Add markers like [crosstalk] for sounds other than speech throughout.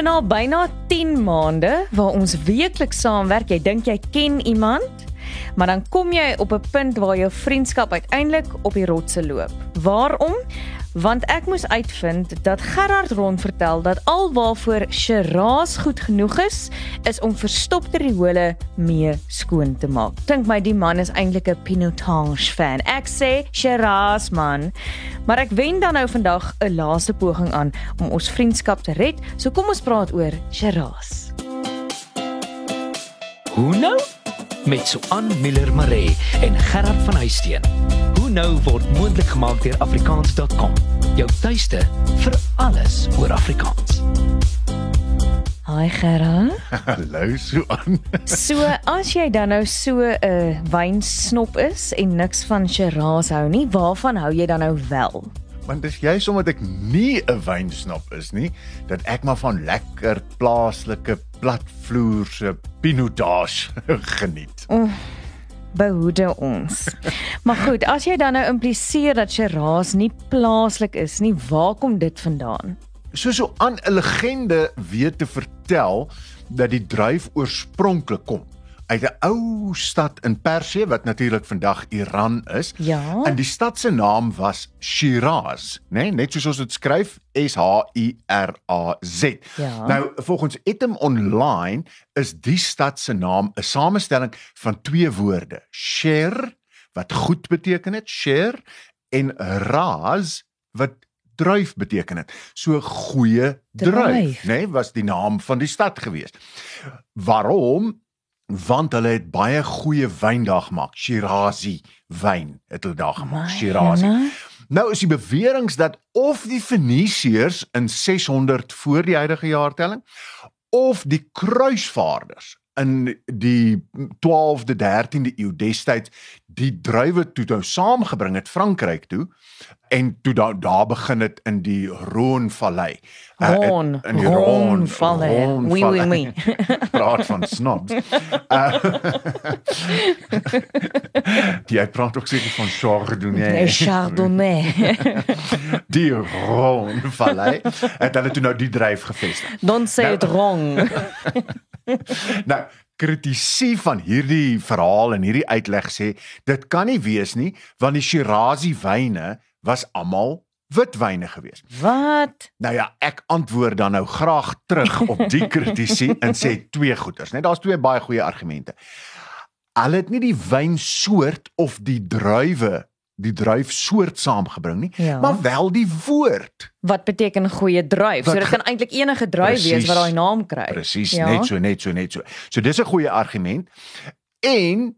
So na byna 10 maande waar ons weekliks saamwerk, jy dink jy ken iemand, maar dan kom jy op 'n punt waar jou vriendskap uiteindelik op die rotse loop. Waarom? Want ek moes uitvind dat Gerard rond vertel dat alwaarvoor Shiraz goed genoeg is, is om verstopte riole mee skoon te maak. Dink my die man is eintlik 'n Pinotage fan. Ek sê Shiraz man. Maar ek wen dan nou vandag 'n laaste poging aan om ons vriendskap te red. So kom ons praat oor Shiraz. Hoe nou? Met Suan Miller Maree en Gerard van Huisteen nou word moontlik gemaak deur afrikaans.com. Jou tuiste vir alles oor Afrikaans. Hi Gerard. [laughs] Hallo so aan. [laughs] so as jy dan nou so 'n uh, wynsnop is en niks van Shiraz hou nie, waarvan hou jy dan nou wel? Want dis juist omdat ek nie 'n wynsnop is nie, dat ek maar van lekker plaaslike platvloerse pinotage [laughs] geniet. Oh behoede ons. [laughs] maar goed, as jy dan nou impliseer dat Shiraz nie plaaslik is nie, waar kom dit vandaan? So so aan 'n legende weet te vertel dat die druif oorspronklik kom uit 'n ou stad in Persië wat natuurlik vandag Iran is. Ja. En die stad se naam was Shiraz, né? Nee? Net soos ons dit skryf, S H I R A Z. Ja. Nou, volgens Etim Online is die stad se naam 'n samestelling van twee woorde: Sher wat goed beteken het, Sher en Raz wat druif beteken het. So goeie druif, né, nee, was die naam van die stad gewees. Waarom? Want hulle het baie goeie wyn daar gemaak. Shirazi wyn het hulle daar gemaak. Shirazi. Nou is die beweringe dat of die Fenisiërs in 600 voor die huidige jaartelling of die kruisvaarders in die 12de 13de eeu destyds die druiwe toe nou saamgebring het Frankryk toe en toe daar daar begin dit in die Rhône vallei. Rhône uh, in die Rhône vallei. Oui oui oui. [laughs] praat van snobs. [laughs] Uh, ek praat ook seker van Chardonnay. Nee, Chardonnay. [laughs] die Rhône vallei. Het hulle toe nou die dryf gevestig. Don't say nou, it wrong. [laughs] nou kritisie van hierdie verhaal en hierdie uitleg sê dit kan nie wees nie want die Shirazi wyne was almal witwyne gewees. Wat? Nou ja, ek antwoord dan nou graag terug op die [laughs] kritisie en sê twee goeters, net daar's twee baie goeie argumente. Hulle het nie die wynsoort of die druiwe die druif soort saamgebring nie, ja. maar wel die woord. Wat beteken goeie druif? Wat, so dit kan eintlik enige druif precies, wees wat daai naam kry. Presies, ja? net so, net so, net so. So dis 'n goeie argument. En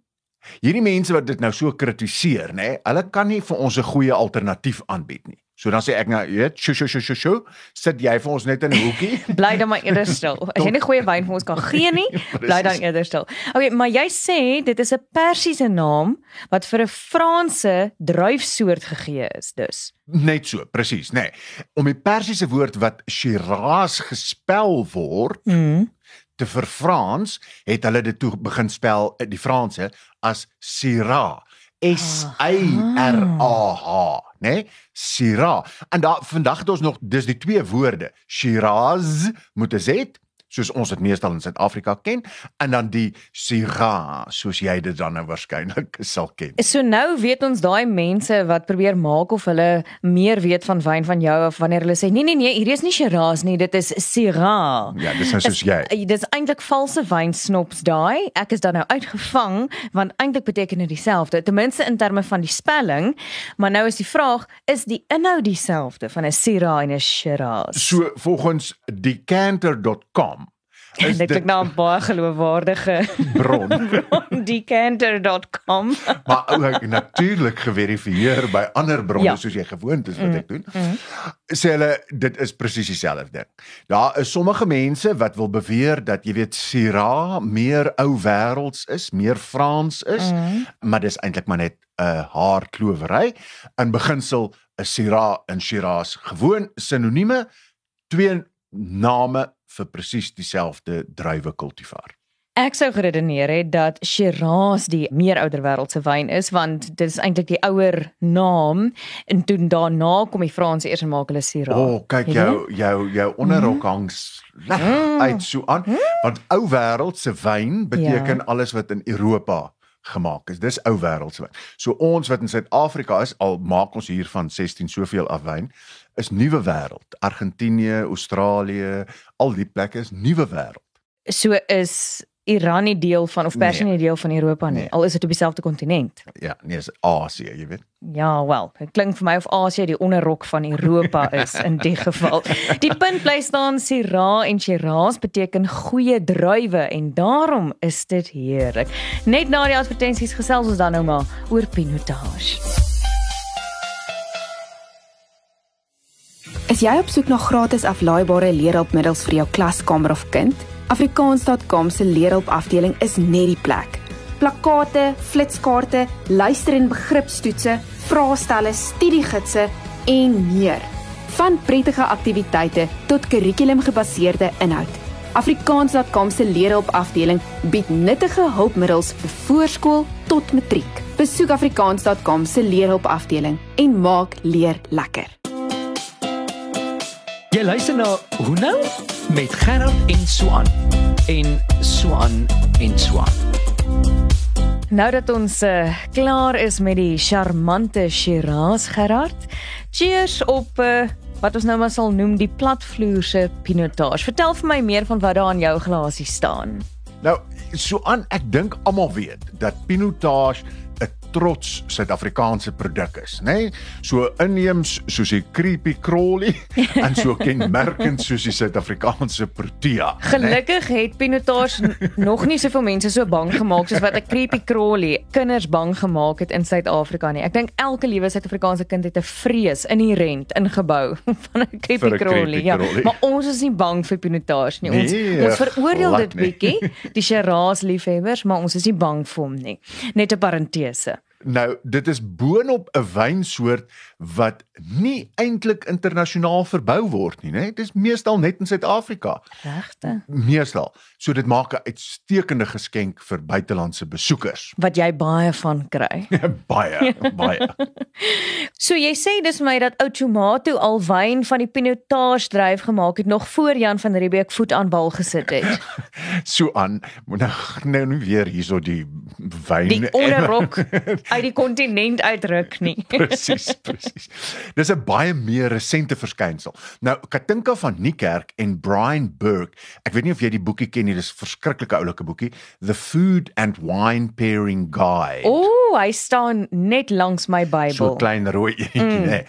hierdie mense wat dit nou so kritiseer, nê, hulle kan nie vir ons 'n goeie alternatief aanbied nie. So dan sê ek nou, jy weet, sjo sjo sjo sjo sjo, sit jy vir ons net in 'n hoekie. [laughs] bly dan maar eerder stil. As jy nie goeie wyn vir ons kan [laughs] gee nie, bly dan eerder stil. Okay, maar jy sê dit is 'n Persiese naam wat vir 'n Franse druifsoort gegee is, dus. Net so, presies, nê. Nee. Om die Persiese woord wat Shiraz gespel word, mm. te verfrans, het hulle dit toe begin spel die Franse as Syrah. S A R A H, né? Nee? Syrah. En daar vandag het ons nog dis die twee woorde. Shiraz moet 'n Z soos ons dit meestal in Suid-Afrika ken en dan die Syrah soos jy dit dan nou waarskynlik [laughs] sal ken. So nou weet ons daai mense wat probeer maak of hulle meer weet van wyn van jou of wanneer hulle sê nee nee nee hier is nie Shiraz nie dit is Syrah. Ja, dis nou soos jy. Dis eintlik valse wynsnops daai. Ek is dan nou uitgevang want eintlik beteken dit dieselfde ten minste in terme van die spelling, maar nou is die vraag is die inhoud dieselfde van 'n Syrah en 'n Shiraz? So volgens decanter.com Is dit ek nou 'n baie geloofwaardige bron. [laughs] bron decanter.com. [laughs] maar ook natuurlik geverifieer by ander bronne ja. soos jy gewoond is wat mm, ek doen. Mm. Sê hulle dit is presies dieselfde ding. Daar is sommige mense wat wil beweer dat jy weet Syrah meer ou wêrelds is, meer Frans is, mm. maar dis eintlik maar net 'n uh, haarklowery. In beginsel is Syrah en Shiraz gewoon sinonieme twee name vir presies dieselfde druiwe kultivar. Ek sou geredeneer het dat Shiraz die meer ouer wêreldse wyn is want dit is eintlik die ouer naam. En toe daarna kom die Franse eers en maak hulle Syrah. O, oh, kyk jou jou jou onderrok hang sleg uit so aan want ou wêreld se wyn beteken alles wat in Europa gemaak is. Dis ou wêreld se wyn. So ons wat in Suid-Afrika is, al maak ons hier van 16 soveel af wyn, is nuwe wêreld. Argentinië, Australië, al die plekke is nuwe wêreld. So is Iran nie deel van of Persië nie deel van Europa nie. Nee. Al is dit op dieselfde kontinent. Ja, nee, is Asië, jy weet. Ja, wel, dit klink vir my of Asië die onderrok van Europa [laughs] is in die geval. Die punt bly staan Syrah en Shiraz beteken goeie druiwe en daarom is dit heerlik. Net na die advertensies gesels ons dan nou maar oor pinotage. Is jy op soek na gratis aflaaibare leerhulpmiddels vir jou klaskamer of kind? Afrikaans.com se leerhulpafdeling is net die plek. Plakkate, flitskaarte, luister- en begripstoetse, vraestelle, studiegidse en meer. Van prettige aktiwiteite tot kurrikulumgebaseerde inhoud. Afrikaans.com se leerhulpafdeling bied nuttige hulpmiddels vir voorskool tot matriek. Besoek afrikaans.com se leerhulpafdeling en maak leer lekker. Jy luister na Hoe nou met Gerard en Swan en Swan en Swan. Nou dat ons uh, klaar is met die charmante Shiraz Gerard, cheers op uh, wat ons nou maar sal noem die platvloerse pinotage. Vertel vir my meer van wat daar in jou glasie staan. Nou, so aan ek dink almal weet dat Pinotage 'n trots Suid-Afrikaanse produk is, nê? Nee? So inheems soos die creepy crawly [laughs] en so kenmerkend soos die Suid-Afrikaanse Protea. nê? Gelukkig het pinotage nog nie soveel mense so bang gemaak soos wat 'n creepy crawly kinders bang gemaak het in Suid-Afrika nie. Ek dink elke liewe Suid-Afrikaanse kind het 'n vrees inherënt ingebou [laughs] van 'n creepy 'n crawly. creepy Ja, maar ons is nie bang vir pinotage nie. Ons Nee, ons veroordeel dit bietjie, [laughs] die Shiraz liefhebbers, maar ons is nie bang vir hom nie. Net 'n parentese. Nou, dit is boonop 'n wynsoort wat nie eintlik internasionaal verbou word nie, né? Dit is meestal net in Suid-Afrika. Regte. Meestal. So dit maak 'n uitstekende geskenk vir buitelandse besoekers. Wat jy baie van kry. [laughs] baie, baie. [laughs] So jy sê dis my dat ou Tomato al wyn van die pinotage dryf gemaak het nog voor Jan van Riebeeck voet aan wal gesit het. [laughs] So aan, nou nou nie weer hierso die wyn Die onderrok uit die kontinent uitruk nie. [laughs] presies, presies. Dis 'n baie meer resente verskynsel. Nou Katinka van Niekerk en Brian Burke, ek weet nie of jy die boekie ken nie, dis 'n verskriklike oulike boekie, The Food and Wine Pairing Guide. O, oh, hy staan net langs my so Bybel. klein rooi eentjie, mm.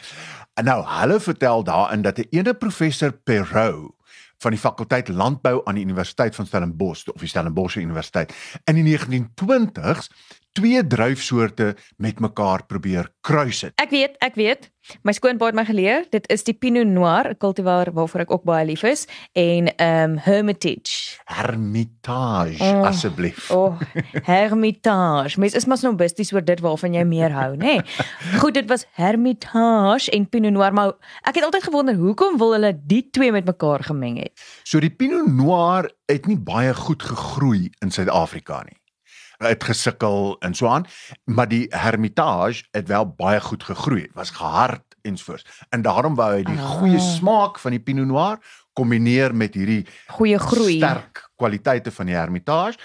En nou hulle vertel daarin dat 'n ene professor Perrot van die fakulteit landbou aan die Universiteit van Stellenbosch of die Stellenbosch Universiteit in die 1920s twee druifsoorte met mekaar probeer kruis het. Ek weet, ek weet. My skoonpa het my geleer, dit is die Pinot Noir, 'n kultivar waarvoor ek ook baie lief is, en ehm um, Hermitage. Hermitage Oh, asseblief. O, oh, Hermitage. Mens is maar snobisties oor dit waarvan jy meer hou, nê? Nee. [laughs] Goed, dit was Hermitage en Pinot Noir, maar ek het altyd gewonder hoekom wil hulle die twee met mekaar gemeng het. So die Pinot Noir het nie baie goed gegroei in Suid-Afrika nie. Het gesukkel en so aan, maar die Hermitage het wel baie goed gegroei. Het was gehard ensvoorts. En daarom wou hy die Ah. goeie smaak van die Pinot Noir kombineer met hierdie Goeie groei. sterk kwaliteite van die Hermitage.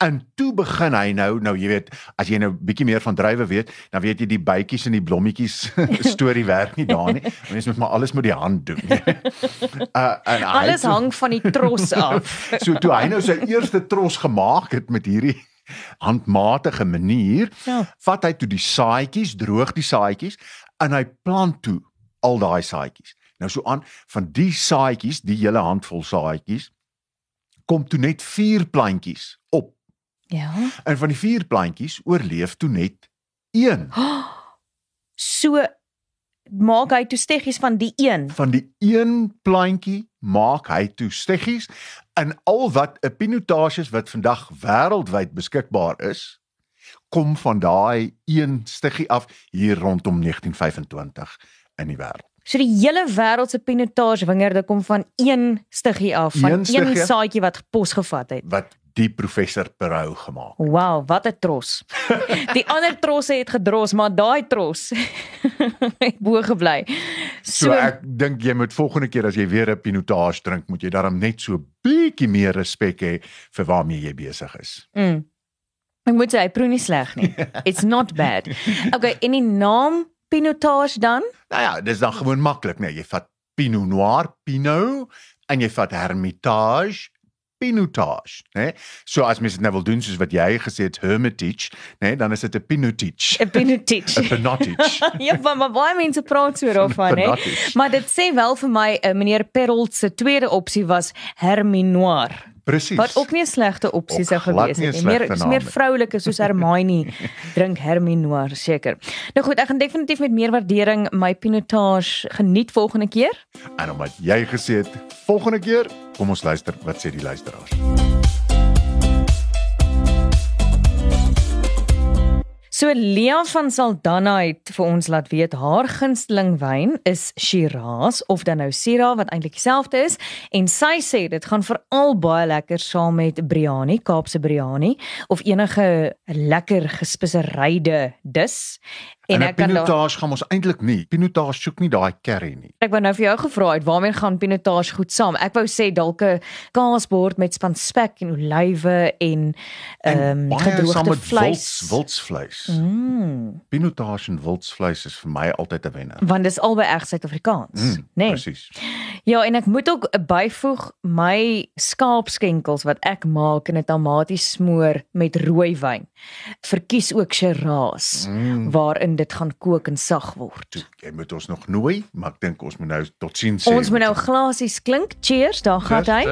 En toe begin hy nou, nou jy weet, as jy nou bietjie meer van druiwe weet, dan weet jy die bytjies en die blommetjies [laughs] storie werk nie daar nie. [laughs] Mens moet maar alles met die hand doen. [laughs] uh, en Alles so- hang van die tros af. So toe hy nou sy eerste tros gemaak het met hierdie handmatige manier, Ja. vat hy toe die saadjies, droog die saadjies en hy plant toe al daai saadjies. Nou so aan van die saadjies, die hele handvol saadjies, kom toe net 4 plantjies op. Ja. En van die 4 plantjies oorleef toe net 1. [gasps] So maak hy toe steggies van die een. Van die een plantjie maak hy toe steggies en al wat 'n pinotage is wat vandag wêreldwyd beskikbaar is, kom van daai een stiggie af hier rondom 1925 in die wêreld. So die hele wêreld se pinotage wingerde kom van een stiggie af, van Een een, saadjie wat posgevat het. Wat die professor Perou gemaak. Wow, wat 'n tros. [laughs] Die ander trosse het gedros, maar daai tros [laughs] het bo gebly. So, so ek dink jy moet volgende keer as jy weer 'n pinotage drink, moet jy daarom net so bietjie meer respek hê vir waarmee jy besig is. Mm. Ek moet sê hy proe nie sleg nie. [laughs] It's not bad. Okay, en die naam pinotage dan? Nou ja, dis dan gewoon maklik, nee, jy vat Pinot Noir, Pinot en jy vat Hermitage, Pinotage, né? So as mens dit nou wil doen soos wat jy gesê het Hermitage, né, dan is dit 'n Pinotage. 'n Pinotage. [laughs] 'n Pinotage. [laughs] ja, maar, maar baie mense praat so daarvan, hè. Maar dit sê wel vir my, uh, meneer Perolt se tweede opsie was Herminoir. Presies. Wat ook nie 'n slegte opsie sou gewees het nie. Meer is meer vroulike soos Hermione [laughs] drink Herminoir seker. Nou goed, ek gaan definitief met meer waardering my pinotage geniet volgende keer. En omdat jy gesê het volgende keer, kom ons luister wat sê die luisteraars. So Leon van Saldanha het vir ons laat weet haar gunsteling wyn is Shiraz of dan nou Syrah wat eintlik dieselfde is. En sy sê dit gaan veral baie lekker saam met biryani, Kaapse biryani of enige lekker gespeseryde dis En, en ek kan pinotage gaan ons eintlik nie. Pinotage soek nie daai curry nie. Ek wou nou vir jou gevra het waarmee gaan pinotage goed saam? Ek wou sê dalk 'n kaasbord met span spek en olywe en ehm um, gedroogde vleis, wildsvleis. Mm. Pinotage en wildsvleis is vir my altyd 'n wenner. Want dis albei reg Suid-Afrikaans, mm, nê? Nee. Presies. Ja, en ek moet ook byvoeg my skaapskenkels wat ek maak en dit almaties smoor met rooi wyn. Verkies ook Shiraz mm. waarin dit gaan kook en sag word. Jy moet ons nog nooi, maar ek dink ons moet nou totsiens sê. Ons moet nou glasies klink. Cheers, daar gaan hy.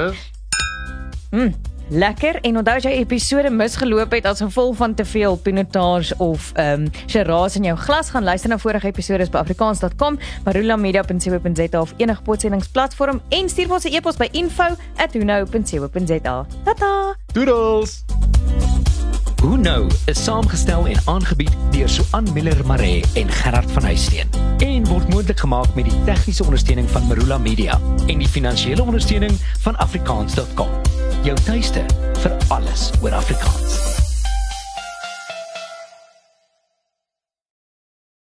Mm, lekker. En onthou as jy episode misgeloop het as gevolg van te veel pinotage of ehm um, Shiraz in jou glas, gaan luister na vorige episode by afrikaans.com, marulamedia.co.za of enige podsendingsplatform en stuur ons 'n e-pos by info@uno.co.za. Tata. Doodles. Who Know is saamgestel en aangebied deur Suan Miller Maree en Gerard van Huisteen en word moontlik gemaak met die tegniese ondersteuning van Marula Media en die finansiële ondersteuning van afrikaans.com. Jou tuiste vir alles oor Afrikaans.